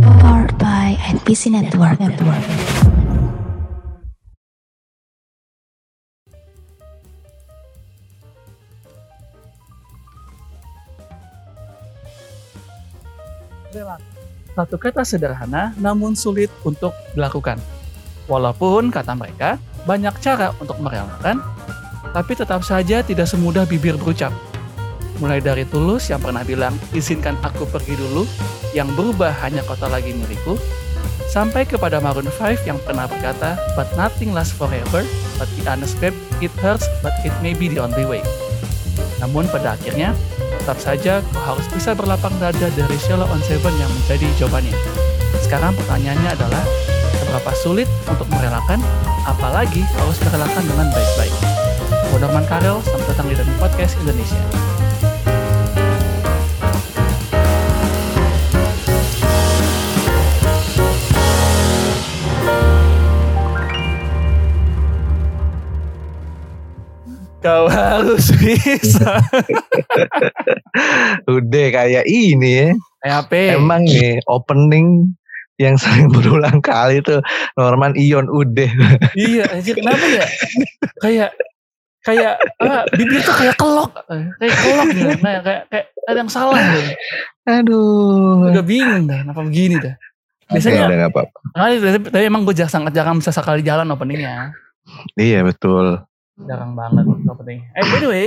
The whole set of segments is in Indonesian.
Powered by NPC Network. Network. Satu kata sederhana namun sulit untuk dilakukan. Walaupun kata mereka banyak cara untuk merelakan, tapi tetap saja tidak semudah bibir berucap. Mulai dari Tulus yang pernah bilang, izinkan aku pergi dulu, yang berubah hanya kota lagi milikku, sampai kepada Maroon 5 yang pernah berkata, but nothing lasts forever, but the honest babe, it hurts, but it may be the only way. Namun pada akhirnya, tetap saja kau harus bisa berlapang dada dari Sheila on Seven yang menjadi jawabannya. Sekarang pertanyaannya adalah, seberapa sulit untuk merelakan, apalagi harus merelakan dengan baik-baik. Gue Karel, selamat datang di Dani Podcast Indonesia. Kau harus bisa. Udah kayak ini ya. EAP. Emang nih opening yang sering berulang kali tuh Norman Ion udah. iya, anjir kenapa ya? Kayak kayak ah, bibir tuh kayak kelok, kayak kelok gitu. Nah, kayak kayak ada yang salah gitu. Aduh. Udah bingung dah, kenapa begini dah. Ya, Biasanya, udah nggak apa-apa. kali tapi, tapi emang gue jarang sangat jarang bisa sekali jalan openingnya. Iya betul. Jarang banget opening. Eh by the way,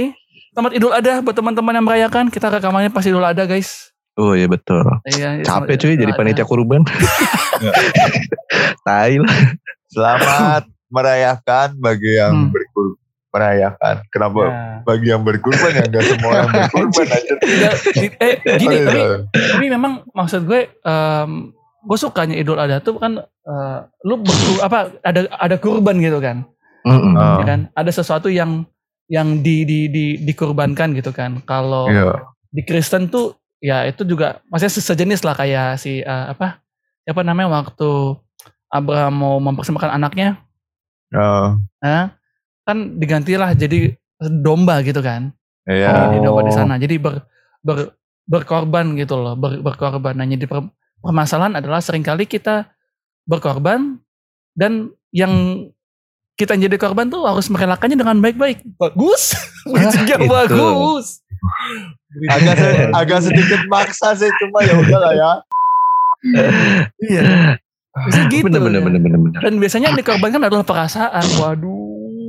selamat Idul Adha buat teman-teman yang merayakan. Kita rekamannya pas Idul Adha guys. Oh iya betul. Iya, Capek selamat cuy jadi panitia kurban. Tai lah. Selamat merayakan bagi yang Hmm. berkurban. Merayakan. Kenapa? Ya. Bagi yang berkurban ya nggak semua yang berkurban aja. Tidak, di- eh gini, Oh, tapi, iya. tapi memang maksud gue, em, gue sukanya Idul Adha tuh kan, eh, lu berku- apa ada ada kurban gitu kan, Mm-mm. Ah. ya kan? Ada sesuatu yang yang di di di dikurbankan gitu kan. Kalau Iya. di Kristen tuh ya itu juga maksudnya sejenis lah kayak si eh, apa apa namanya waktu Abraham mau mempersembahkan anaknya, Ah, nah, kan digantilah jadi domba gitu kan. Iya. di domba di Oh. sana. Jadi ber, ber- berkorban gitu loh, ber, berkorban. Nah, jadi per- permasalahan adalah sering kali kita berkorban dan yang kita yang jadi korban tuh harus merelakannya dengan baik-baik. Bagus, yang itu. bagus. Agak se- agak sedikit maksa sih cuma ya udah lah ya. Iya. Bisa gitu. Bener bener ya. bener bener bener. Dan biasanya yang dikorbankan adalah perasaan. Waduh.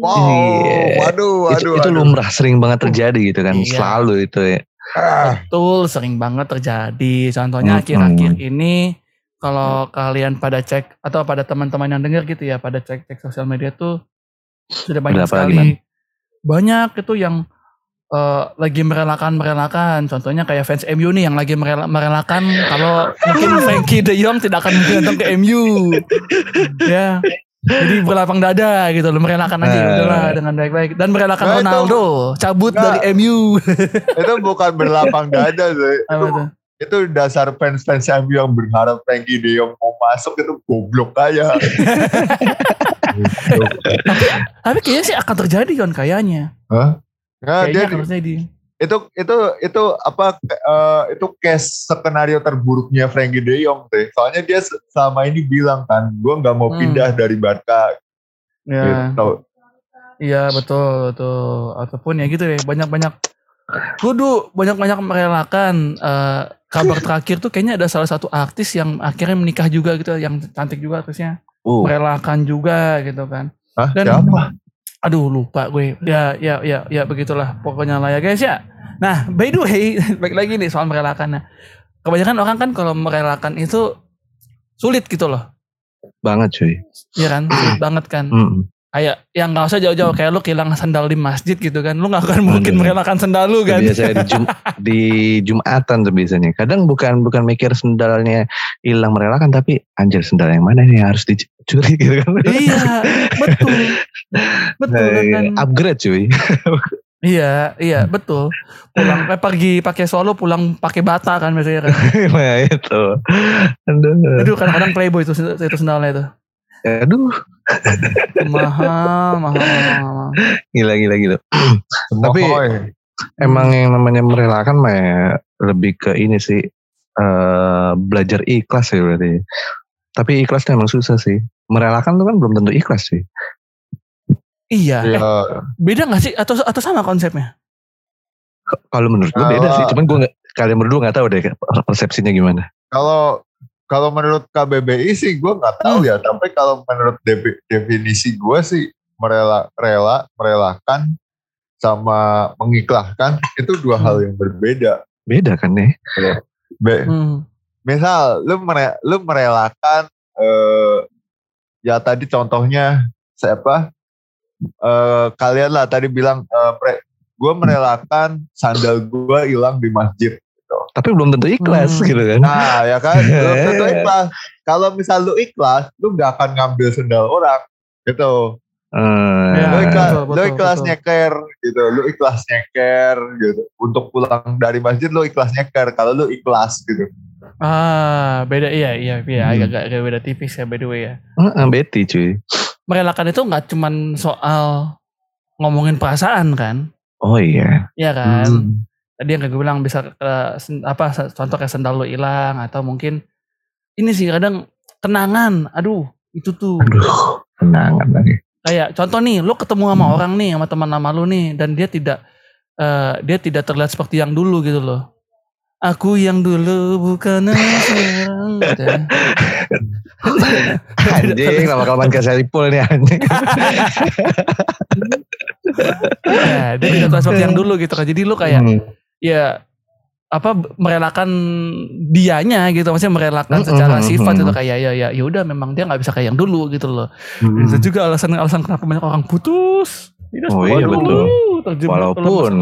Wow. Iya. Waduh, itu, waduh. itu waduh. lumrah sering banget terjadi gitu kan. Iya. Selalu itu ya. Ah, Betul, sering banget terjadi. Contohnya Mm-mm. akhir-akhir ini kalau kalian pada cek atau pada teman-teman yang dengar gitu ya, pada cek-cek sosial media tuh sudah banyak Berapa sekali. lagi, banyak itu yang eh, lagi merelakan-merelakan. Contohnya kayak fans MU nih yang lagi merela- merelakan kalau mungkin Frankie De Jong tidak akan datang ke MU. ya. Jadi berlapang dada gitu loh, merelakan aja Eh. udahlah dengan baik-baik dan merelakan Nah, itu- Ronaldo cabut Nggak. dari MU. itu bukan berlapang dada sih. Itu? Itu dasar fans-fans MU yang berharap Frankie De Jong mau masuk itu goblok aja. Goblok. Tapi kayaknya sih akan terjadi kan kayaknya. Hah? Nah, Kayaknya dia akan terjadi. itu itu itu apa eh, itu case skenario terburuknya Frankie De Jong deh. Soalnya dia se- selama ini bilang kan, gue nggak mau Hmm. pindah dari Barca. Ya, Gitu. iya betul betul. Ataupun ya gitu deh, banyak-banyak kudu banyak-banyak merelakan eh, kabar terakhir tuh kayaknya ada salah satu artis yang akhirnya menikah juga gitu, yang cantik juga artisnya. Uh, Merelakan juga gitu kan. Hah? Dan- Siapa? Aduh lupa gue. Ya ya ya ya begitulah pokoknya lah ya guys ya. Nah, by the way, balik lagi nih soal merelakan. Nah, kebanyakan orang kan kalau merelakan itu sulit gitu loh. banget cuy. Iya kan? Sulit banget kan. Mm. Kayak yang nggak usah jauh-jauh kayak lu kehilangan sandal di masjid gitu kan lu nggak akan mungkin merelakan sandal lu kan Biasanya di, Jum- di Jumatan tuh biasanya. Kadang bukan bukan mikir sendalnya hilang merelakan tapi anjir sendal yang mana nih harus dicuri gitu kan. iya betul betul Nah, dan, dan- upgrade cuy. iya iya betul pulang eh, pergi pakai solo pulang pakai bata kan biasanya kan nah itu. Aduh. aduh kadang-kadang playboy itu itu sendalnya itu Aduh. mahal mahal mahal, mahal. Gila gila gila. Tapi-. Emang yang namanya merelakan mah ya lebih ke ini sih eh, belajar ikhlas ya berarti. Tapi ikhlas tuh emang susah sih. Merelakan tuh kan belum tentu ikhlas sih. Iya. Ya, Eh, beda gak sih atau atau sama konsepnya? Kalau menurut gue beda sih. Cuman gue nggak- kalian berdua nggak tahu deh persepsinya gimana. kalau kalau menurut KBBI sih gue nggak tahu Hmm. ya. Tapi kalau menurut defi- definisi gue sih merela rela merelakan sama mengiklahkan itu dua hal yang berbeda. Beda kan nih. Be- Hmm. misal lu mere, lu merelakan eh ya tadi contohnya siapa eh kalian lah tadi bilang eh, gue merelakan sandal gue hilang di masjid Tapi belum tentu ikhlas Hmm. gitu kan. nah ya kan lu tentu ikhlas kalau misal lu ikhlas lu nggak akan ngambil sandal orang gitu Eh, Ya, lu ikhlas, betul, lu betul, ikhlas betul. nyeker gitu lu ikhlas nyeker gitu untuk pulang dari masjid lu ikhlas nyeker kalau lu ikhlas gitu Ah, beda iya iya iya Hmm. agak, agak beda tipis ya by the way ya. eh, Betty cuy. Merelakan itu nggak cuman soal ngomongin perasaan kan? Oh iya. Iya kan? Hmm. Tadi yang gue bilang bisa sen- apa contoh kayak sendal lo hilang atau mungkin ini sih kadang kenangan. Aduh, itu tuh Aduh, kenangan lagi. kayak contoh nih, lo ketemu sama Hmm. orang nih sama teman lama lo nih dan dia tidak eh, dia tidak terlihat seperti yang dulu gitu loh. Aku yang dulu bukan sekarang. Anjing, nama kelamaan kayak Seripul nih anjing. Ya, dia tidak terlihat seperti yang dulu gitu kan. Jadi lo kayak Hmm. Ya apa merelakan dianya gitu maksudnya merelakan Mm, secara mm, sifat mm. itu kayak ya ya ya udah memang dia nggak bisa kayak yang dulu gitu loh Hmm. itu juga alasan alasan kenapa banyak orang putus Tidak Oh iya, dulu betul. Walaupun.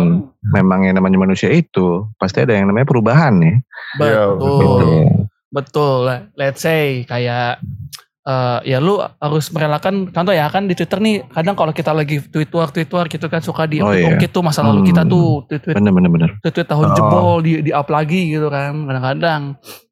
Memang yang namanya manusia itu pasti ada yang namanya perubahan nih. Iya, betul betul Lah, let's say kayak eh, ya lu harus merelakan contoh ya kan di Twitter nih kadang kalau kita lagi tweet war tweet war gitu kan suka di Oh, iya. tuh masa lalu Hmm. kita tuh tweet tweet Bener bener bener. tweet tahun Oh. jebol di di up lagi gitu kan kadang-kadang.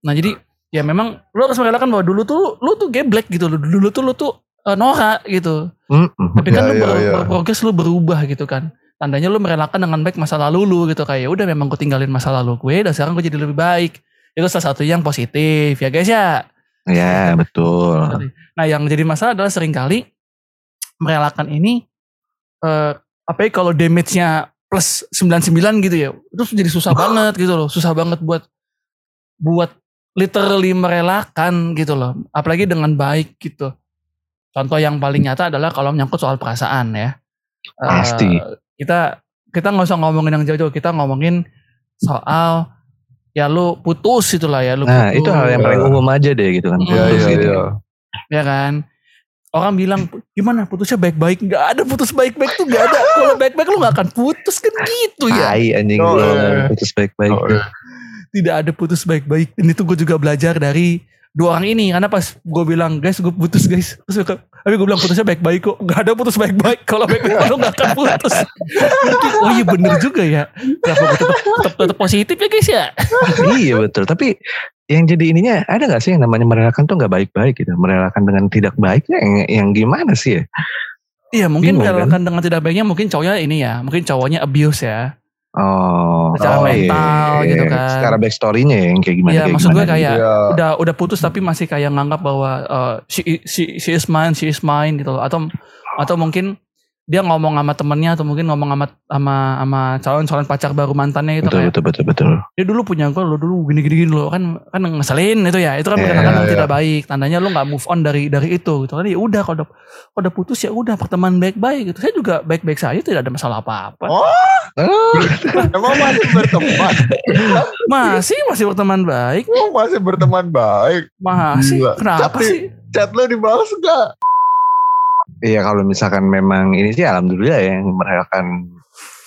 Nah jadi ya memang lu harus merelakan bahwa dulu tuh lu tuh geblek gitu. Dulu tuh lu tuh eh, norak gitu. Hmm. Tapi kan Ya, lu ya, ber- ya. berprogres lu berubah gitu kan. Tandanya lu merelakan dengan baik masa lalu lu gitu kayak "Ya udah memang gue tinggalin masa lalu gue dan sekarang gue jadi lebih baik. Itu salah satu yang positif ya guys ya. Ya betul. Nah yang jadi masalah adalah sering kali merelakan ini eh apa ya kalau damage-nya plus 99 gitu ya. Terus jadi susah banget gitu loh. Susah banget buat buat literally merelakan gitu loh. Apalagi dengan baik gitu. Contoh yang paling nyata adalah kalau menyangkut soal perasaan ya. Pasti. kita kita nggak usah ngomongin yang jauh-jauh. Kita ngomongin soal ya lu putus itulah ya lu Nah putus itu hal yang paling umum aja deh gitu kan. Iya, Iya Putus iya gitu. iya. ya kan orang bilang gimana putusnya baik-baik nggak ada putus baik-baik tuh nggak ada kalau baik-baik lu nggak akan putus kan gitu ya Tai anjing Oh, lu iya. putus baik-baik. Oh, iya. tidak ada putus baik-baik dan itu gue juga belajar dari dua orang ini karena pas gue bilang guys gue putus guys terus gue, tapi gue bilang putusnya baik-baik kok nggak ada putus baik-baik kalau baik-baik lu nggak akan putus oh iya bener juga ya kenapa gue tetap, tetap, tetap positif ya guys ya iya betul. Tapi yang jadi ininya ada gak sih yang namanya merelakan tuh nggak baik-baik gitu. Merelakan dengan tidak baiknya yang, yang gimana sih ya? iya mungkin Bingung, kan? merelakan dengan tidak baiknya mungkin cowoknya ini ya mungkin cowoknya abuse ya Oh, Secara oh, mental gitu kan. Secara backstory-nya yang kayak gimana? Iya kayak maksud gue gimana kayak Iya. udah udah putus tapi masih kayak nganggap bahwa uh, she, she, she is mine, she is mine gitu loh. Atau atau mungkin dia ngomong sama temennya atau mungkin ngomong sama sama sama calon-calon pacar baru mantannya itu Betul, kayak betul, betul, betul. dia dulu punya gue lo dulu gini gini gini lo kan kan ngeselin itu ya itu kan Iya, merelakan iya. tidak baik tandanya lo nggak move on dari dari itu gitu kan ya udah kalau udah kalau udah putus ya udah pertemanan baik baik gitu saya juga baik baik saja tidak ada masalah apa apa Oh. Oh, Emang masih berteman? masih masih berteman baik Emang masih berteman baik? masih Gila. kenapa Tapi- sih Chat lu dibalas enggak? Iya kalau misalkan memang ini sih alhamdulillah ya yang merelakan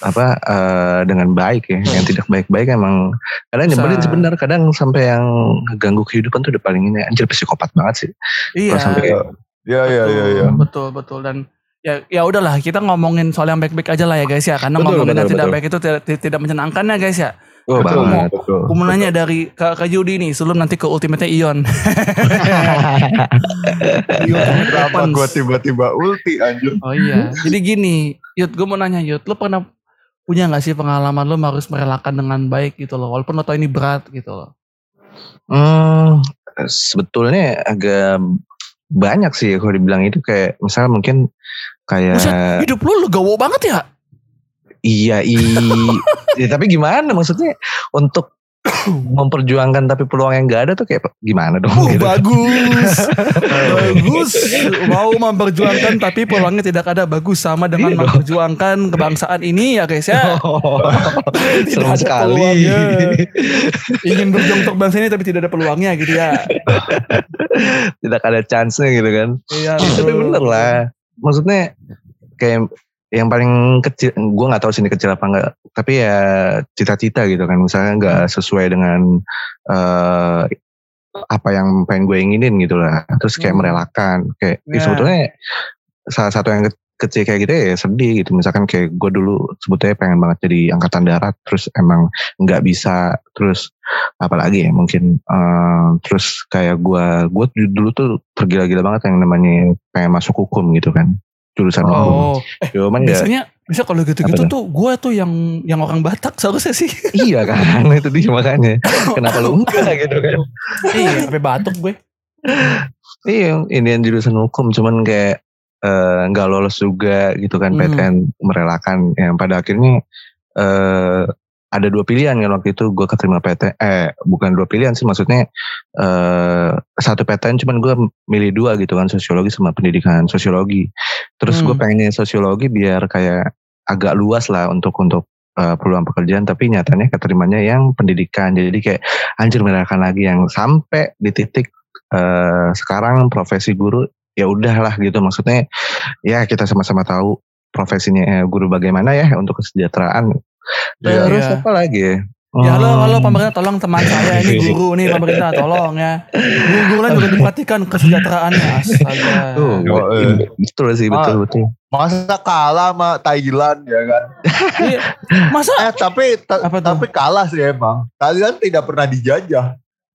apa eh, dengan baik ya. Yang tidak baik-baik emang kadang nyebelin sebenarnya kadang sampai yang ngeganggu kehidupan tuh udah paling ini. Anjir psikopat banget sih. Iya. Sampai Iya iya iya iya. Betul betul. Dan ya ya udahlah kita ngomongin soal yang baik-baik aja lah ya guys ya. Karena Betul, ngomongin yang betul, tidak betul. baik itu tidak, tidak menyenangkan ya guys ya. Oh Betul, banget betul. Aku mau nanya dari ke, ke Yudi nih sebelum nanti ke ultimate Ion. Kenapa gue tiba-tiba ulti anjir? Oh iya. Jadi gini, Yud, gue mau nanya Yud, lu pernah punya nggak sih pengalaman lu harus merelakan dengan baik gitu loh, walaupun lo tau ini berat gitu loh. Hmm, sebetulnya agak banyak sih kalau dibilang itu kayak misalnya mungkin kayak Buset, hidup lu legowo banget ya? Iya i ya, tapi gimana maksudnya untuk memperjuangkan tapi peluang yang gak ada tuh kayak gimana dong Uh, gitu. bagus. bagus. Mau memperjuangkan tapi peluangnya tidak ada. Bagus sama dengan Iya dong. memperjuangkan kebangsaan ini ya guys ya. Ada sekali. peluangnya. Ingin berjuang untuk bangsa ini tapi tidak ada peluangnya gitu ya. Tidak ada chance-nya gitu kan. Iya. Ya, tapi betul. bener lah. Maksudnya kayak yang paling kecil, gue nggak tahu sini kecil apa enggak. Tapi ya cita-cita gitu kan. Misalnya nggak sesuai dengan eh apa yang pengen gue inginin gitu lah. Terus kayak Hmm. merelakan. Kayak ya Ya. sebetulnya salah satu yang ke- kecil kayak gitu ya sedih gitu. Misalkan kayak gue dulu sebetulnya pengen banget jadi angkatan darat. Terus emang nggak bisa. Terus apalagi ya mungkin eh, terus kayak gue gue dulu tuh tergila-gila banget yang namanya pengen masuk hukum gitu kan jurusan hukum Oh, eh, cuman ya biasanya bisa kalau gitu-gitu tuh gue tuh yang yang orang Batak seharusnya sih. iya kan itu dia makanya kenapa lu enggak gitu kan iya, sampai batuk gue. iya ini yang jurusan hukum cuman kayak eh, nggak lolos juga gitu kan Hmm. PTN merelakan yang pada akhirnya eh ada dua pilihan kan waktu itu gue keterima PTN eh bukan dua pilihan sih maksudnya eh satu PTN cuman gue milih dua gitu kan sosiologi sama pendidikan sosiologi terus gue Hmm. pengennya sosiologi biar kayak agak luas lah untuk untuk eh, peluang pekerjaan tapi nyatanya keterimanya yang pendidikan jadi kayak anjir merelakan lagi yang sampai di titik eh, sekarang profesi guru ya udahlah gitu maksudnya ya kita sama-sama tahu profesinya eh, guru bagaimana ya untuk kesejahteraan. Terus Iya. apa lagi ya Ya halo, halo pemerintah tolong teman saya ini guru nih pemerintah tolong ya. Guru lain juga diperhatikan kesejahteraannya astaga. Tuh, Oh, iya. betul sih betul Ah. betul Masa kalah sama Thailand ya kan? Iya. Masa? Eh tapi ta- Apa tapi kalah sih emang. Thailand tidak pernah dijajah.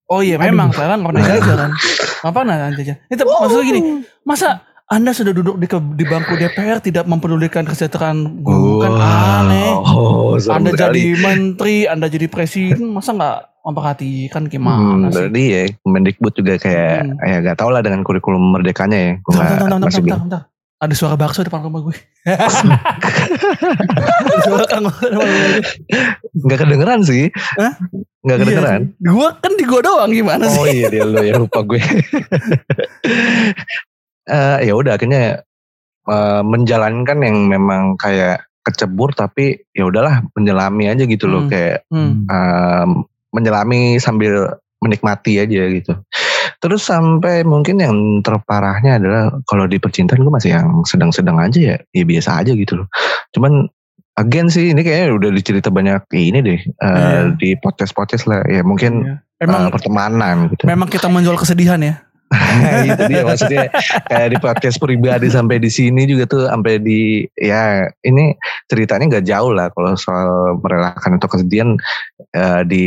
Oh iya memang Thailand pernah jajah kan. Nggak pernah kan jajah. Itu maksudnya gini, masa anda sudah duduk di, ke- di bangku DPR tidak mempedulikan kesejahteraan guru kan aneh. oh, Anda jadi menteri, Anda jadi presiden, masa nggak memperhatikan Hmm, gimana sih? berarti ya Kemendikbud juga kayak Hmm. ya gak tau lah dengan kurikulum merdekanya ya. Gue Bentar, nggak- bentar, bentar, bentar, bingung. bentar. Ada suara bakso depan rumah gue. Suara kang depan rumah gue. Nggak kedengeran sih. Hah? Nggak kedengeran. Iya, Gua kan di gua doang gimana sih? Oh iya dia lu ya lupa gue. Eh ya udah akhirnya eh, menjalankan yang memang kayak kecebur tapi ya udahlah menyelami aja gitu loh Hmm. kayak Hmm. em, menyelami sambil menikmati aja gitu. Terus sampai mungkin yang terparahnya adalah kalau di percintaan gue masih yang sedang-sedang aja ya, ya biasa aja gitu loh. Cuman again sih ini kayaknya udah dicerita banyak ini deh eh, Iya. di podcast-podcast lah ya mungkin eh, Emang pertemanan gitu. memang kita menjual kesedihan ya. itu dia maksudnya kayak di podcast pribadi sampai di sini juga tuh sampai di ya ini ceritanya nggak jauh lah kalau soal merelakan atau kesedihan eh, di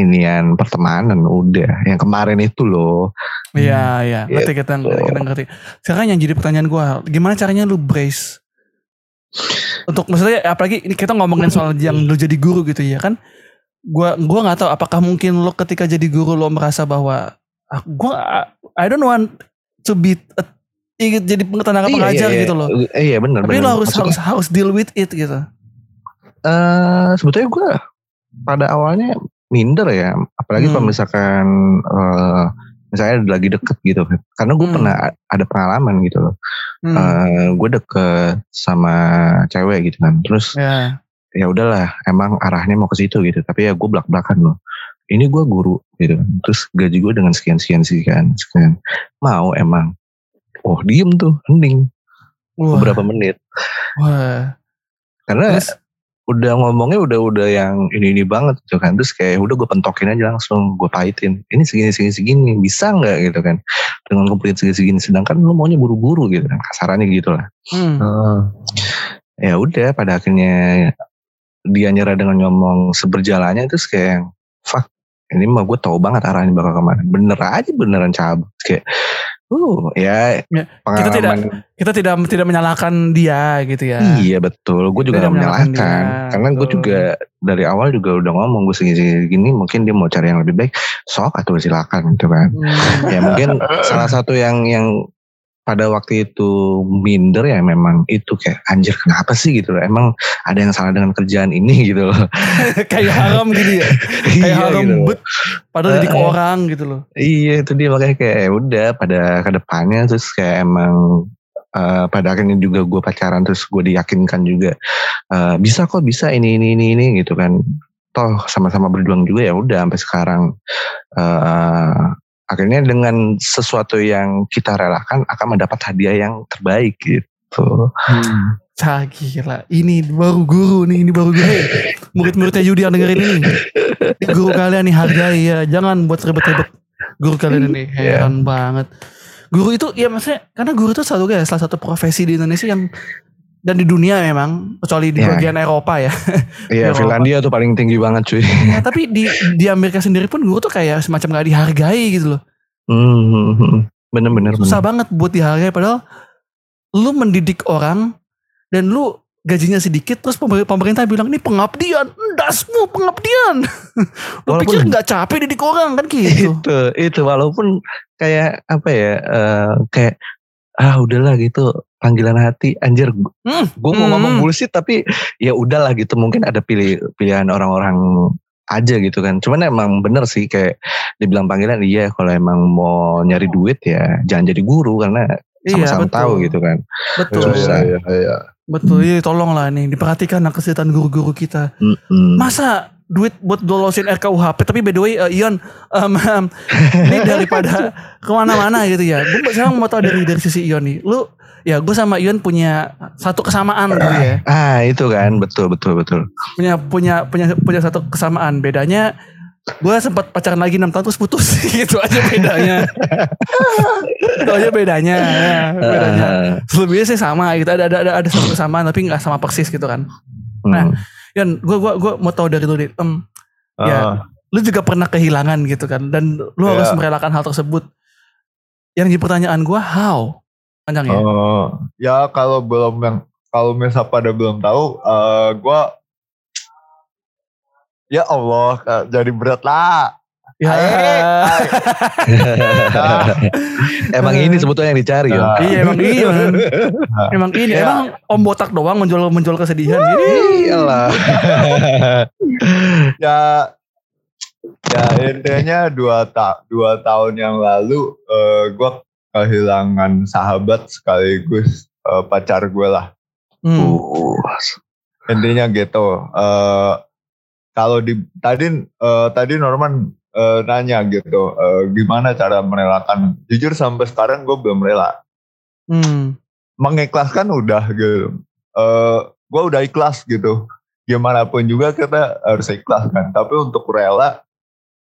inian pertemanan udah yang kemarin itu loh Iya, iya. Iya, Ngerti kita, betul. kita ngerti. Sekarang yang jadi pertanyaan gua, gimana caranya lu brace? Untuk maksudnya apalagi ini kita ngomongin soal yang lu jadi guru gitu ya kan? Gua gua nggak tahu apakah mungkin lu ketika jadi guru lu merasa bahwa ah, gua I don't want to be a- jadi tenaga Iya, pengajar iya, gitu loh. iya, iya benar Tapi benar lu harus Maksudnya, harus harus deal with it gitu. eh, sebetulnya gue pada awalnya minder ya apalagi Hmm. kalau misalkan eh, misalnya lagi deket gitu kan karena gue Hmm. pernah ada pengalaman gitu loh Hmm. gue deket sama cewek gitu kan terus ya. ya udahlah emang arahnya mau ke situ gitu tapi ya gue belak belakan loh ini gue guru gitu. Terus gaji gue dengan sekian sekian sekian sekian. Mau emang. Oh diem tuh hening. Wah. beberapa menit. Wah. karena Terus? udah ngomongnya udah udah yang ini ini banget gitu kan. Terus kayak udah gue pentokin aja langsung gue pahitin ini segini segini segini bisa nggak? Gitu kan. Dengan komplain segini segini sedangkan lu maunya buru-buru gitu kan. Kasarannya gitu lah hmm. ya udah pada akhirnya dia nyerah dengan ngomong seberjalannya terus kayak fuck ini mah gue tahu banget arahnya bakal ke mana bener aja beneran cabut kayak Uh, ya, Ya, pengalaman. kita tidak kita tidak tidak menyalahkan dia gitu ya. Iya betul, gue juga Tidak gak menyalahkan dia, Karena gue juga dari awal juga udah ngomong gue segini gini mungkin dia mau cari yang lebih baik, sok atau silakan gitu kan. Hmm. ya mungkin salah satu yang yang pada waktu itu minder ya memang itu kayak anjir kenapa sih gitu loh. Emang ada yang salah dengan kerjaan ini gitu loh. kayak haram gitu ya. Kayak Iya, haram gitu bet. Padahal jadi ke orang gitu loh. Iya itu dia makanya kayak ya udah pada ke depannya terus kayak emang eh, pada akhirnya juga gue pacaran terus gue diyakinkan juga eh, bisa kok bisa ini ini ini ini gitu kan toh sama-sama berjuang juga ya udah sampai sekarang eh, akhirnya dengan sesuatu yang kita relakan akan mendapat hadiah yang terbaik gitu Cah gila. Ini baru guru nih. Ini baru guru. Murid-muridnya Yudi yang dengerin ini. Ini guru kalian nih hargai ya. Jangan buat ribet-ribet. Guru kalian ini. Iya. Heran banget. Guru itu ya maksudnya. Karena guru itu selalu kayak salah satu profesi di Indonesia yang. Dan di dunia memang. Kecuali di Iya. bagian Eropa ya. Iya. Finlandia tuh paling tinggi banget cuy Ya, tapi di di Amerika sendiri pun guru tuh kayak semacam gak dihargai gitu loh. Hmm, bener-bener Susah banget buat dihargai padahal lu mendidik orang dan lu gajinya sedikit terus pemer- pemerintah bilang ini pengabdian, dasmu pengabdian. lu Walaupun- pikir nggak capek didik orang kan gitu. itu itu walaupun kayak apa ya eh, kayak ah udahlah gitu panggilan hati anjir Hmm, gue mau hmm. ngomong bullshit tapi ya udahlah gitu mungkin ada pilih pilihan orang-orang aja gitu kan cuman emang bener sih kayak dibilang panggilan iya kalau emang mau nyari duit ya jangan jadi guru karena Iya sama-sama betul. tahu gitu kan Betul. Susah. iya, iya. Betul. Iya tolonglah nih diperhatikan kesehatan guru-guru kita. Mm-mm. Masa duit buat lolosin RKUHP tapi by the way uh, Ion um, um, ini daripada ke mana-mana gitu ya. Gue sekarang mau tahu dari dari sisi Ion nih. Lu ya gue sama Ion punya satu kesamaan gitu ya. Ah itu kan. Betul betul betul. Punya punya punya punya satu kesamaan. Bedanya gue sempat pacaran lagi 6 tahun terus putus. Gitu aja bedanya. Itu aja bedanya. Ya, bedanya. Ah, selebihnya sih sama gitu. Ada ada ada, ada satu kesamaan tapi nggak sama persis gitu kan. Nah, hmm. Ion gue gua gua mau tahu dari lu nih em, Ya. Ah, lu juga pernah kehilangan gitu kan dan lu harus Iya. merelakan hal tersebut yang jadi pertanyaan gue how panjang ya eh, ya kalau belum yang kalau misal pada belum tahu, eh gue ya Allah Kak, jadi berat lah. Ya. Emang ini sebetulnya yang dicari ya Ah. iya emang iya man. emang ini Ya. emang om botak doang menjual menjual kesedihan. Ini iyalah. Ya ya intinya dua ta dua tahun yang lalu eh gue kehilangan sahabat sekaligus eh, pacar gue lah. Hmm. Uh, intinya gitu. Eh kalau di tadi eh, tadi Norman eh, nanya gitu eh, gimana cara merelakan jujur sampai sekarang gue belum rela Hmm. mengikhlaskan udah gitu eh gue udah ikhlas gitu gimana pun juga kita harus ikhlas kan tapi untuk rela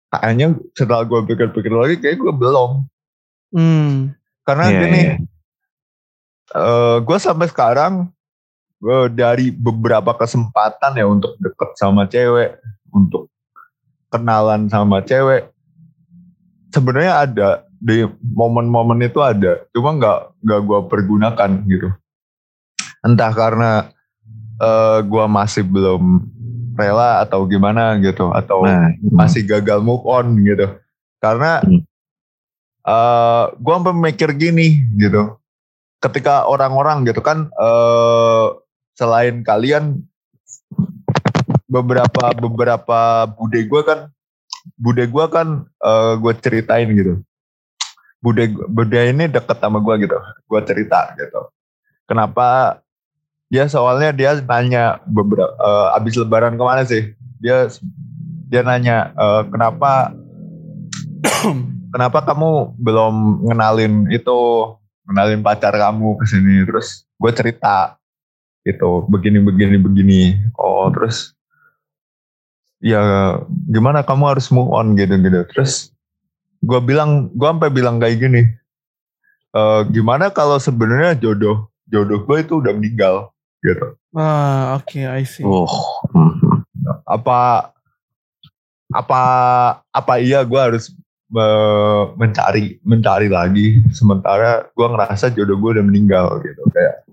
kayaknya setelah gue pikir-pikir lagi kayak gue belum Hmm. karena Iya, gini iya. gue sampai sekarang gue dari beberapa kesempatan ya untuk deket sama cewek untuk kenalan sama cewek sebenarnya ada. Di momen-momen itu ada. Cuma nggak nggak gue pergunakan gitu. Entah karena eh gue masih belum rela atau gimana gitu. Atau nah masih gagal move on gitu. Karena Hmm. eh gue sampai mikir gini gitu. Ketika orang-orang gitu kan eh selain kalian beberapa beberapa bude gue kan bude gue kan eh gue ceritain gitu. Bude bude ini deket sama gue gitu gue cerita gitu. Kenapa? Dia soalnya dia nanya beberapa eh, abis lebaran ke mana sih? Dia dia nanya eh, kenapa kenapa kamu belum ngenalin itu ngenalin pacar kamu ke sini? Terus gue cerita gitu begini begini begini. Oh terus ya gimana kamu harus move on gitu gitu. Terus gue bilang gue sampai bilang kayak gini "Eh, gimana kalau sebenarnya jodoh jodoh gue itu udah meninggal gitu. Ah oke I see. Oh hmm. apa apa apa iya gue harus me- mencari mencari lagi sementara gue ngerasa jodoh gue udah meninggal gitu. Kayak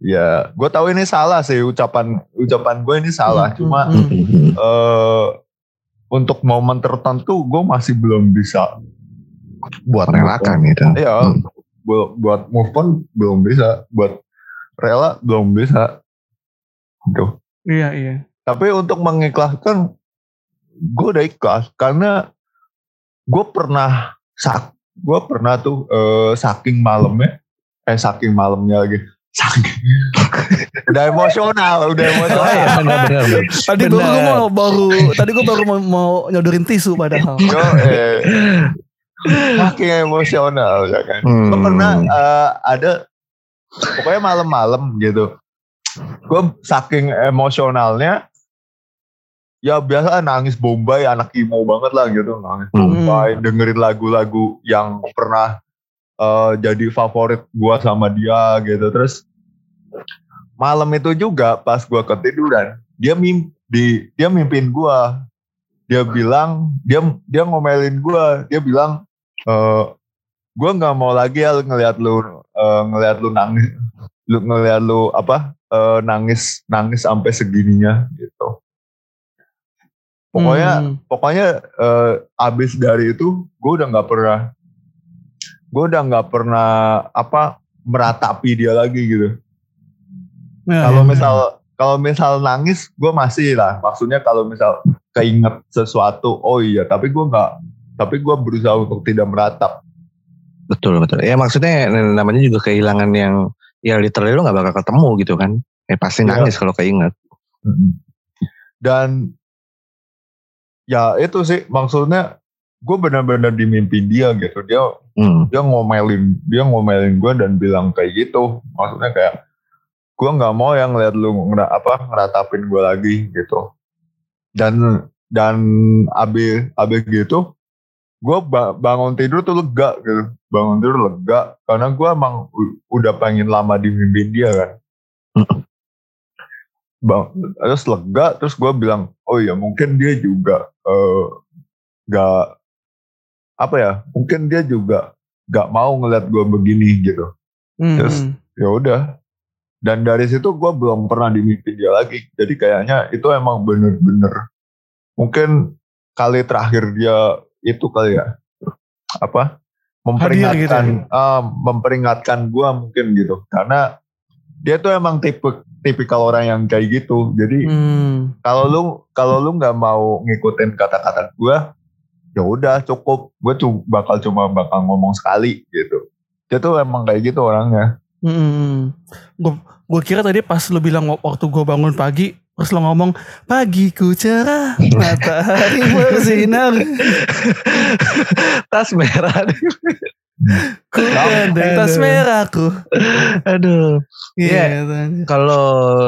ya gue tahu ini salah sih ucapan ucapan gue ini salah Hmm, cuma eh untuk momen tertentu gue masih belum bisa buat merelakan gitu. Iya, Hmm. buat, buat move on belum bisa, buat rela belum bisa. Gitu. Iya iya. Tapi untuk mengikhlaskan, gue udah ikhlas karena gue pernah sak, gue pernah tuh eh, saking malamnya, eh saking malamnya lagi, udah emosional, udah Oh emosional. iya benar benar. benar. Tadi gue Benar. mau baru tadi gue baru mau, mau nyodorin tisu padahal. Yo, eh, saking emosional ya kan. Hmm. Gue pernah eh, ada pokoknya malam-malam gitu. Gue saking emosionalnya ya biasa nangis bombay anak emo banget lah gitu nangis Hmm. bombay dengerin lagu-lagu yang pernah eh, jadi favorit gua sama dia gitu. Terus malam itu juga pas gua ketiduran dia mim di dia mimpin gua. Dia bilang dia dia ngomelin gua. Dia bilang eh gua nggak mau lagi ya ngelihat lu eh, ngelihat lu nangis lu ngelihat lu apa eh, nangis nangis sampai segininya gitu. Pokoknya Hmm. pokoknya eh, abis dari itu gue udah nggak pernah gue udah nggak pernah apa meratapi dia lagi gitu Ya, kalau ya. misal kalau misal nangis gue masih lah maksudnya kalau misal keinget sesuatu oh iya tapi gue nggak tapi gue berusaha untuk tidak meratap Betul betul. Ya maksudnya namanya juga kehilangan yang ya literally lu nggak bakal ketemu gitu kan. Ya pasti Iya. nangis kalau keinget. dan ya itu sih maksudnya gue benar-benar dimimpin dia gitu dia Hmm. dia ngomelin dia ngomelin gue dan bilang kayak gitu maksudnya kayak gue nggak mau yang ngeliat lu ngera, apa ngeratapin gue lagi gitu dan dan abis abis gitu gue ba- bangun tidur tuh lega gitu bangun tidur lega karena gue emang udah pengen lama dimimpin dia kan Mm. bang terus lega terus gue bilang oh ya mungkin dia juga eh, nggak apa ya mungkin dia juga nggak mau ngeliat gue begini gitu. Hmm, terus- hmm. ya udah. Dan dari situ gue belum pernah dimimpin dia lagi. Jadi kayaknya itu emang bener-bener mungkin kali terakhir dia itu kali ya apa memperingatkan ah, memperingatkan gue mungkin gitu. Karena dia tuh emang tipe tipikal orang yang kayak gitu. Jadi Hmm. kalau lu kalau lu nggak mau ngikutin kata-kata gue ya udah cukup gue tuh bakal cuma bakal ngomong sekali gitu dia tuh emang kayak gitu orangnya Hmm. Gue gue kira tadi pas lu bilang waktu gue bangun pagi terus lo ngomong pagiku cerah matahari bersinar Tas merah. ku gandeng tas merahku Aduh. Iya gitu. Kalau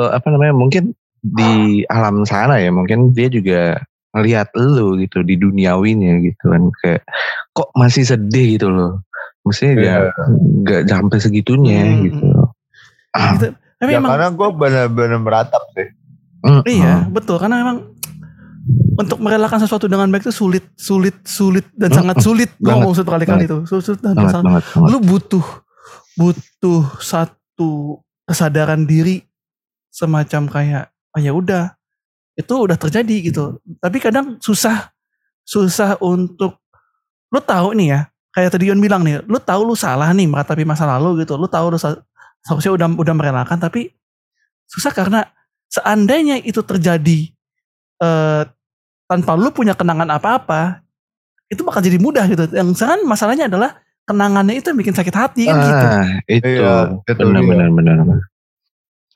apa namanya mungkin di alam sana ya mungkin dia juga ngelihat lu gitu di duniawinya gitu kan kayak kok masih sedih gitu loh. Mestinya Iya. ya nggak sampai segitunya Hmm. gitu. Ah, Gitu. tapi ya emang karena gue bener-bener meratap sih mm, iya mm. betul karena memang untuk merelakan sesuatu dengan baik itu sulit sulit sulit dan Hmm, sangat sulit gue ngomong sulit kali-kali itu sulit, sulit dan banget sangat banget banget. lu butuh butuh satu kesadaran diri semacam kayak oh ya udah itu udah terjadi gitu tapi kadang susah susah untuk lu tahu nih ya kayak tadi Yon bilang nih lu tahu lu salah nih meratapi masa lalu gitu lu tahu lu seharusnya udah udah merelakan tapi susah karena seandainya itu terjadi eh, tanpa lu punya kenangan apa-apa itu bakal jadi mudah gitu yang sekarang masalahnya adalah kenangannya itu yang bikin sakit hati kan gitu Ah, itu Iya, itu benar dia. benar benar. Iya kan?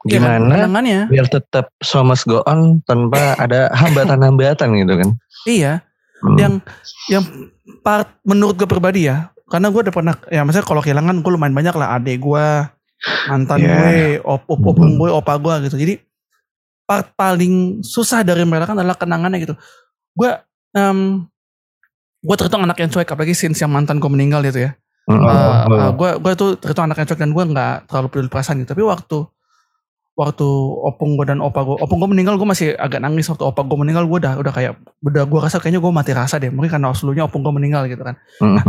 Gimana kenangannya biar tetap so must go on tanpa ada hambatan-hambatan gitu kan? iya Hmm. yang yang part menurut gue pribadi ya karena gue udah pernah ya maksudnya kalau kehilangan gue lumayan banyak lah adek gue mantan Iya. gue op op opung Hmm. gue opa gue gitu jadi part paling susah dari merelakan adalah kenangannya gitu gue em gue terhitung anak yang cuek apalagi since yang mantan gue meninggal gitu ya Mm, Oh, gue oh. gue tuh terhitung anak yang cuek dan gue nggak terlalu peduli perasaan gitu tapi waktu waktu opung gue dan opa gue opung gue meninggal gue masih agak nangis waktu opa gue meninggal gue udah udah kayak udah gue rasa kayaknya gue mati rasa deh mungkin karena seluruhnya opung gue meninggal gitu kan Mm.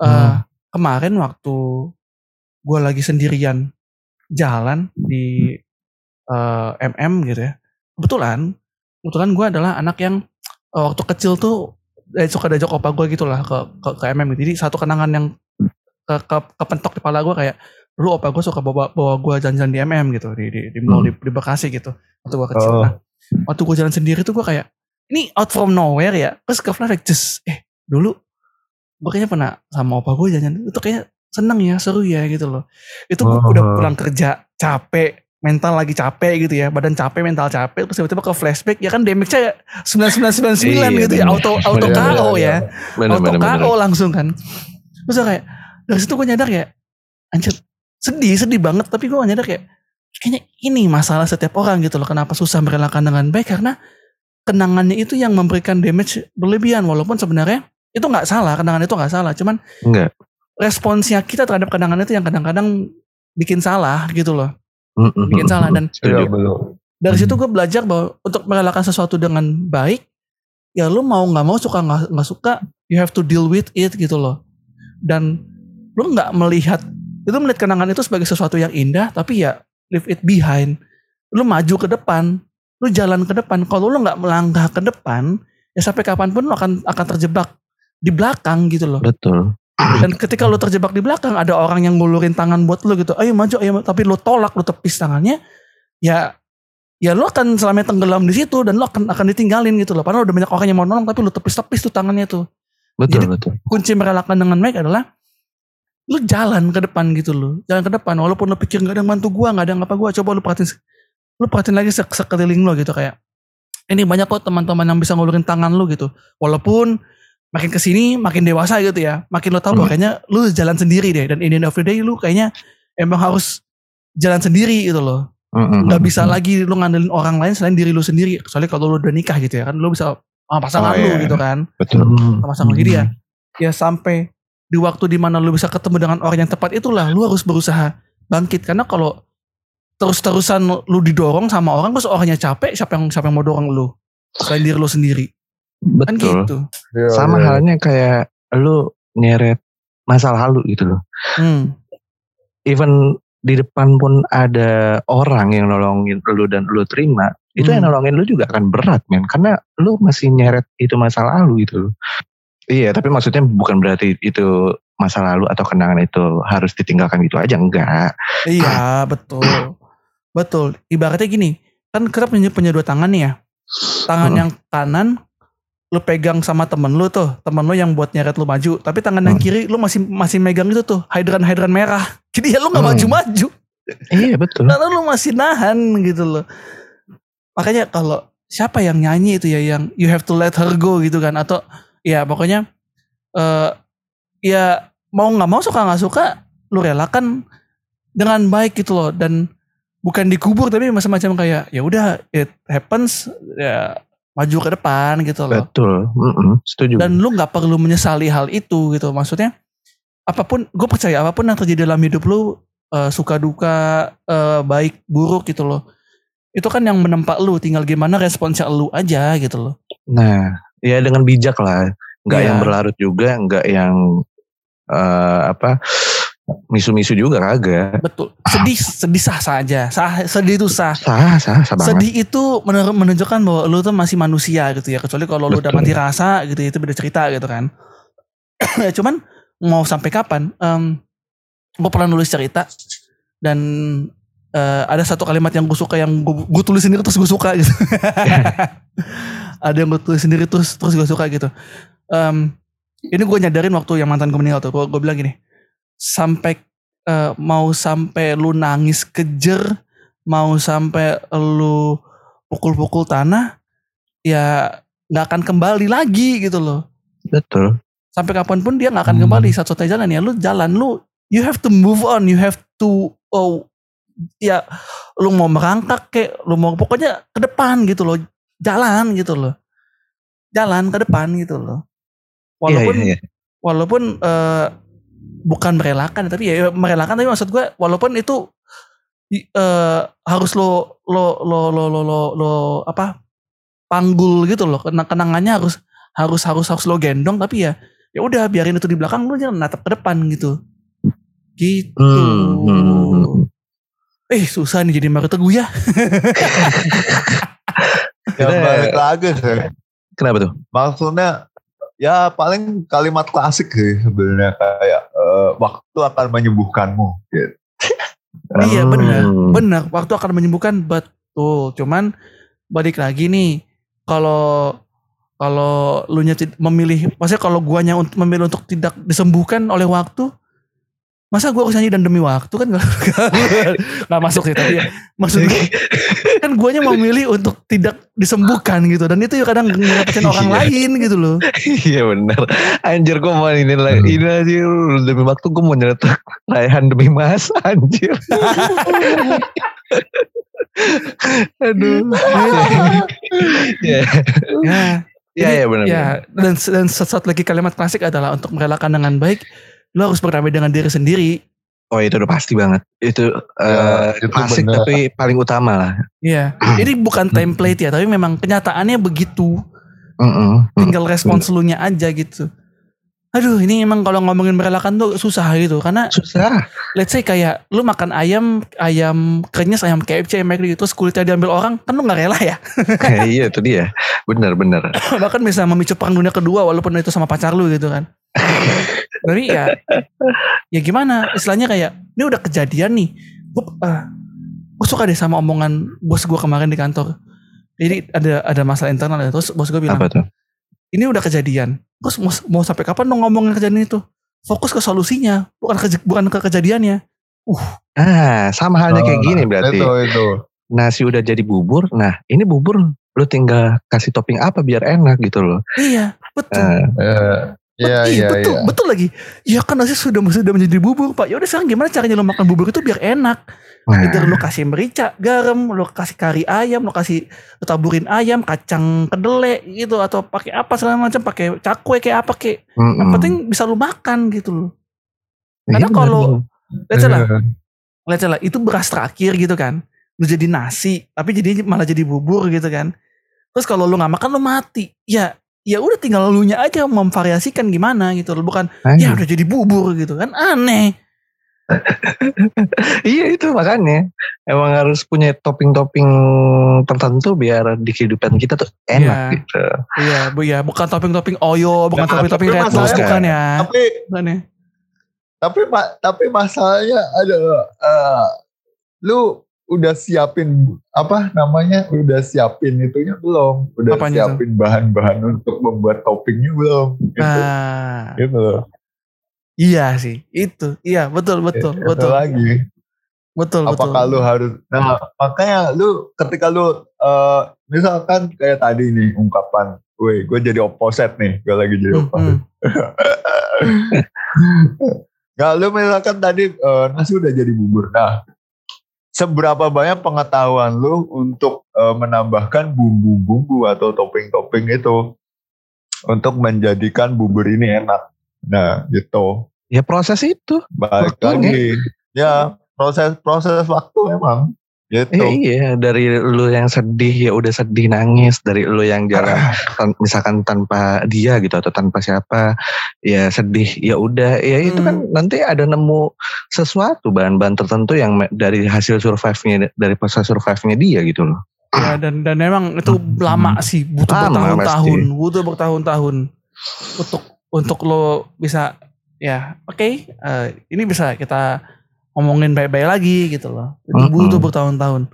Eh, kemarin waktu gue lagi sendirian jalan di eh, MM gitu ya kebetulan kebetulan gue adalah anak yang eh, waktu kecil tuh eh, suka diajak opa gue gitu lah ke, ke ke MM gitu. jadi satu kenangan yang ke, ke kepentok di kepala gue kayak dulu opa gue suka bawa bawa gue jalan-jalan di MM gitu di di, di mall di, di Bekasi gitu waktu gue kecil. Oh. nah waktu gue jalan sendiri tuh gue kayak ini out from nowhere ya. Terus ke flashback just eh dulu gue kayaknya pernah sama opa gue jalan itu kayaknya seneng ya seru ya gitu loh. Itu gue Oh. udah pulang kerja capek mental lagi capek gitu ya badan capek mental capek terus tiba-tiba ke flashback ya kan damage-nya 9999 Iya, gitu ya auto auto KO ya Bener, auto. KO langsung kan. Terus kayak dari situ gue nyadar ya anjir sedih sedih banget tapi gue nyadar kayak kayaknya ini masalah setiap orang gitu loh kenapa susah merelakan dengan baik karena kenangannya itu yang memberikan damage berlebihan walaupun sebenarnya itu nggak salah kenangan itu nggak salah cuman Enggak. responsnya kita terhadap kenangan itu yang kadang-kadang bikin salah gitu loh. Bikin salah dan Iya Setuju. dari situ gue belajar bahwa untuk merelakan sesuatu dengan baik ya lu mau nggak mau suka nggak nggak suka you have to deal with it gitu loh. Dan lu nggak melihat itu melihat kenangan itu sebagai sesuatu yang indah tapi ya leave it behind lu maju ke depan lu jalan ke depan kalau lu nggak melangkah ke depan ya sampai kapan pun lu akan akan terjebak di belakang gitu loh Betul. dan ketika lu terjebak di belakang ada orang yang ngulurin tangan buat lu gitu ayo maju ayo maju. tapi lu tolak lu tepis tangannya ya ya lu akan selamanya tenggelam di situ dan lu akan akan ditinggalin gitu loh padahal udah banyak orang yang mau nolong tapi lu tepis-tepis tuh tangannya tuh Betul, Jadi- betul. kunci merelakan dengan baik adalah lu jalan ke depan gitu loh. Jalan ke depan walaupun lu pikir nggak ada yang bantu gua nggak ada yang apa gua coba lu perhatiin lu perhatiin lagi sek sekeliling lu gitu kayak ini banyak kok teman-teman yang bisa ngulurin tangan lu gitu. Walaupun makin ke sini makin dewasa gitu ya makin lu tahu bahwa kayaknya lu jalan sendiri deh dan in the end of the day lu kayaknya emang harus jalan sendiri gitu loh. Mm-mm. nggak bisa lagi lu ngandelin orang lain selain diri lu sendiri kecuali kalau lu udah nikah gitu ya kan lu bisa sama pasangan Oh, lu iya. gitu kan. Betul. sama pasangan. Jadi ya ya sampai di waktu di mana lu bisa ketemu dengan orang yang tepat itulah lu harus berusaha bangkit karena kalau terus-terusan lu didorong sama orang terus orangnya capek siapa yang siapa yang mau dorong lu selain diri lu sendiri kan Betul. gitu Iya, Sama iya. halnya kayak lu nyeret masa lalu gitu loh. hmm. Even di depan pun ada orang yang nolongin lu dan lu terima, itu yang Hmm. nolongin lu juga akan berat men, karena lu masih nyeret itu masa lalu gitu loh. Iya, tapi maksudnya bukan berarti itu masa lalu atau kenangan itu harus ditinggalkan gitu aja, enggak. iya betul betul ibaratnya gini kan kita punya punya dua tangan nih ya tangan Hmm. yang kanan lu pegang sama temen lu tuh temen lu yang buat nyeret lu maju tapi tangan yang Hmm. kiri lu masih masih megang itu tuh hydran hydran merah jadi ya lu nggak Hmm. maju maju Iya betul. karena lu masih nahan gitu loh makanya kalau siapa yang nyanyi itu ya yang you have to let her go gitu kan atau ya pokoknya eh ya mau nggak mau suka nggak suka lu relakan dengan baik gitu loh. Dan bukan dikubur tapi macam-macam kayak ya udah it happens ya maju ke depan gitu loh. Betul. Mm-mm, setuju. dan lu nggak perlu menyesali hal itu gitu. Maksudnya apa pun gue percaya apa pun yang terjadi dalam hidup lu eh, suka duka eh, baik buruk gitu loh. Itu kan yang menempa lu. Tinggal gimana responsnya lu aja gitu loh. Nah, ya dengan bijak lah, nggak Iya. yang berlarut juga, nggak yang eh, apa misu-misu juga kagak. betul. Sedih sedih sah saja sah sedih itu sah. Sah, sah, sah banget. sedih itu menunjukkan bahwa lu tuh masih manusia gitu ya. Kecuali kalau lu udah mati rasa gitu itu beda cerita gitu kan. Ya cuman mau sampai kapan em gue pernah nulis cerita dan eh, ada satu kalimat yang gue suka yang gue tulis sendiri terus gue suka gitu ada yang gue tulis sendiri terus terus gue suka gitu. Em, ini gue nyadarin waktu yang mantan gue meninggal tuh. Gue bilang gini sampai eh, mau sampai lu nangis kejer mau sampai lu pukul-pukul tanah ya nggak akan kembali lagi gitu loh. Betul. sampai kapan pun dia nggak akan Hmm. kembali. Satu-satunya jalan ya lu jalan lu you have to move on you have to oh ya lu mau merangkak kayak lu mau pokoknya ke depan gitu loh jalan gitu loh. Jalan ke depan gitu loh. Walaupun Iya, iya, iya. walaupun eh, bukan merelakan tapi ya merelakan tapi maksud gue walaupun itu eh, harus lo lo lo lo lo lo, lo apa panggul gitu loh. Kena- kenangannya harus harus harus harus lo gendong tapi ya ya udah biarin itu di belakang lo jangan natap ke depan gitu. Gitu. Hmm, hmm, hmm. eh susah nih jadi ya Ya Kita- balik lagi sih. Kenapa tuh? Maksudnya ya paling kalimat klasik sih sebenarnya kayak eh, waktu akan menyembuhkanmu gitu. Iya benar, Hmm. benar. Waktu akan menyembuhkan betul. Cuman balik lagi nih, kalau kalau lu nya memilih, maksudnya kalau guanya untuk memilih untuk tidak disembuhkan oleh waktu, masa gua harus nyanyi dan demi waktu kan nggak nggak masuk sih tapi ya maksud gue kan guanya memilih untuk tidak disembuhkan gitu dan itu ya kadang ngerepetin orang Iya. lain gitu loh Iya benar. Anjir gue mau ini lagi Hmm. ini aja demi waktu gue mau nyeretak Raihan demi mas anjir. Aduh. Ya. ya Ya ya benar. Ya, dan dan satu lagi kalimat klasik adalah untuk merelakan dengan baik, lo harus berdamai dengan diri sendiri. Oh itu udah pasti banget. Itu Ya, eh itu klasik benar. tapi paling utama lah. Iya. Jadi bukan template ya, tapi memang kenyataannya begitu. Mm-mm. Tinggal respons lu nya aja gitu. Aduh, ini emang kalau ngomongin merelakan tuh susah gitu. Karena Susah. let's say kayak lu makan ayam, ayam krenyes, ayam KFC, ayam McD, terus kulitnya diambil orang, kan lu gak rela ya. iya itu dia. Benar benar. Bahkan bisa memicu perang dunia kedua walaupun itu sama pacar lu gitu kan. Tapi ya, ya gimana? Istilahnya kayak, ini udah kejadian nih. Gue gue suka deh sama omongan bos gue kemarin di kantor. Jadi ada ada masalah internal ya. Terus bos gue bilang, Apa tuh? Ini udah kejadian. Terus mau, mau sampai kapan dong ngomongin kejadian itu? Fokus ke solusinya, bukan ke, bukan ke kejadiannya. Ah sama halnya kayak gini berarti. Itu itu. Nasi udah jadi bubur. Nah ini bubur lu tinggal kasih topping apa biar enak gitu loh. Iya, betul. Nah, Eh, Iya Bet- iya betul, iya. betul lagi. Ya kan nasi sudah sudah menjadi bubur, Pak. Ya udah sekarang gimana caranya lo makan bubur itu biar enak? nah, Either lo kasih merica, garam, lo kasih kari ayam, lo kasih lo taburin ayam, kacang kedelai gitu atau pakai apa segala macam, pakai cakwe kayak apa kayak. mm-mm. Yang penting bisa lo makan gitu loh. Iya, karena kalau- benar. Lihat lah, Eh, lihat lah, itu beras terakhir gitu kan. Lo jadi nasi, tapi jadi malah jadi bubur gitu kan. Terus kalau lo nggak makan lo mati. Ya, ya udah tinggal lu nya aja memvariasikan gimana gitu loh. Bukan ya Ayo. udah jadi bubur gitu kan aneh. Iya itu makanya emang harus punya topping-topping tertentu biar di kehidupan kita tuh enak Iya. gitu. Iya, bu ya, bukan topping-topping oyo, bukan Nah, topping-topping tapi red bukan ya. Tapi Bukan ya. tapi tapi masalahnya ada eh, lu udah siapin apa namanya udah siapin itunya belum udah Apanya siapin bahan-bahan untuk membuat toppingnya belum gitu, Nah, gitu loh iya sih, itu. Iya, betul, betul, Itu betul. lagi Betul, betul. apakah lu harus nah makanya lu ketika lu eh, misalkan kayak tadi nih ungkapan Woi, gue jadi opposite nih. Gue lagi jadi Hmm, opposite. hmm. Nah, lu misalkan tadi eh, nasi udah jadi bubur. Nah, seberapa banyak pengetahuan lu untuk eh, menambahkan bumbu-bumbu atau topping-topping itu untuk menjadikan bubur ini enak. Nah, gitu. Ya proses itu. Waktunya. lagi. Ya, proses-proses waktu emang. Gitu. Ya, iya dari lu yang sedih ya udah sedih nangis. Dari lu yang jalan tan- misalkan tanpa dia gitu atau tanpa siapa ya sedih ya udah. Ya itu kan nanti ada nemu sesuatu bahan-bahan tertentu yang dari hasil survive-nya dari proses survive-nya dia gitu loh. Ya, dan dan memang itu lama sih, butuh bertahun-tahun, butuh bertahun-tahun untuk untuk lo bisa ya, oke, eh, ini bisa kita ngomongin baik-baik lagi gitu loh. Itu butuh bertahun-tahun.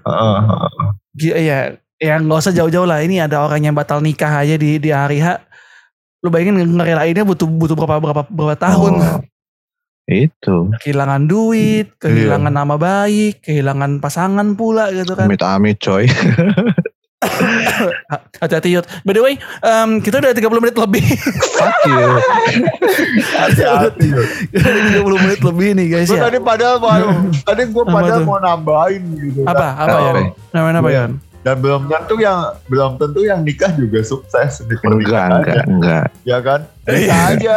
Gi- ya ya nggak usah jauh-jauh lah ini ada orang yang batal nikah aja di di hari H lu bayangin ngerelainnya butuh butuh berapa berapa berapa tahun Oh, itu. kehilangan duit kehilangan nama baik kehilangan pasangan pula gitu kan Amit-amit coy. hati-hati Yud by the way em, kita udah 30 menit lebih Fuck you. Hati-hati. Kita udah 30 menit lebih nih guys ya tadi padahal mau, tadi gue padahal mau nambahin gitu. apa apa Apa? ya namanya apa Iya. ya Dan belum tentu yang belum tentu yang nikah juga sukses di Enggak, pernikahan. enggak, enggak. Ya kan? Bisa Iya. aja,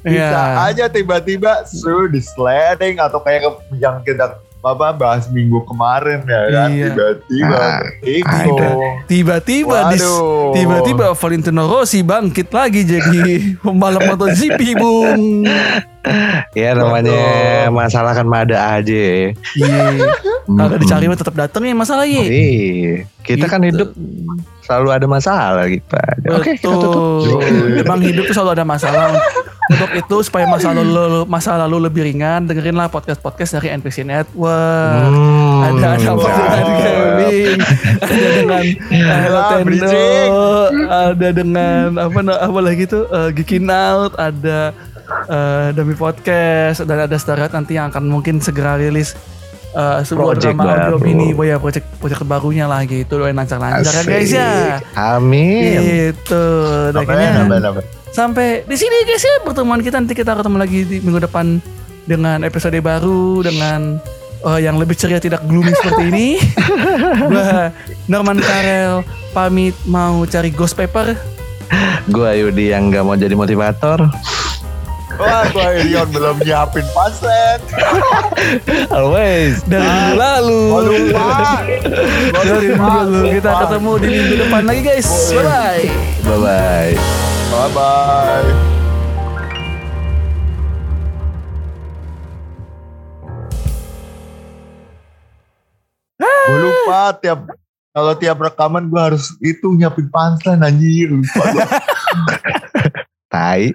bisa Iya. aja tiba-tiba suruh di sliding atau kayak yang kita apa bahas minggu kemarin ya kan Iya. tiba-tiba Ah. Tiba-tiba tiba-tiba Valentino Rossi bangkit lagi jadi pembalap MotoGP, Bung. Ya namanya Betul. masalah kan ada aja. Iya. Kagak Mm-mm. dicari mah tetap datang ya masalah ya. Iya, kita kan Gitu. hidup selalu ada masalah gitu. Oke, kita tutup. Emang hidup tuh selalu ada masalah. Untuk itu supaya masa lalu masa lalu lebih ringan, dengerinlah podcast-podcast dari NPC Network. Hmm, Ada ada apa ya. dengan gaming, ada dengan Hello Ah, Tendo, ada dengan apa apa lagi tuh uh, Geekin Out, ada eh, Demi Podcast dan ada Starat nanti yang akan mungkin segera rilis eh, sebuah Project drama baru. mini, oh ya project project terbarunya lagi itu doain lancar-lancar ya guys ya. Amin. Gitu. Dan Amin, kayaknya. Sampai di sini guys ya pertemuan kita nanti kita ketemu lagi di minggu depan dengan episode baru dengan eh, yang lebih ceria tidak gloomy seperti ini. Gua Norman Karel pamit mau cari ghost paper. Gua Yudi yang gak mau jadi motivator. Wah, gua Irion belum nyiapin pasen. Always. dari minggu lalu. Waduh, Pak. Dari minggu lalu kita ketemu di minggu depan lagi guys. Bye bye. Bye bye. Bye bye. Gue lupa tiap kalau tiap rekaman gue harus itu nyiapin punchline anjir lupa. Tai.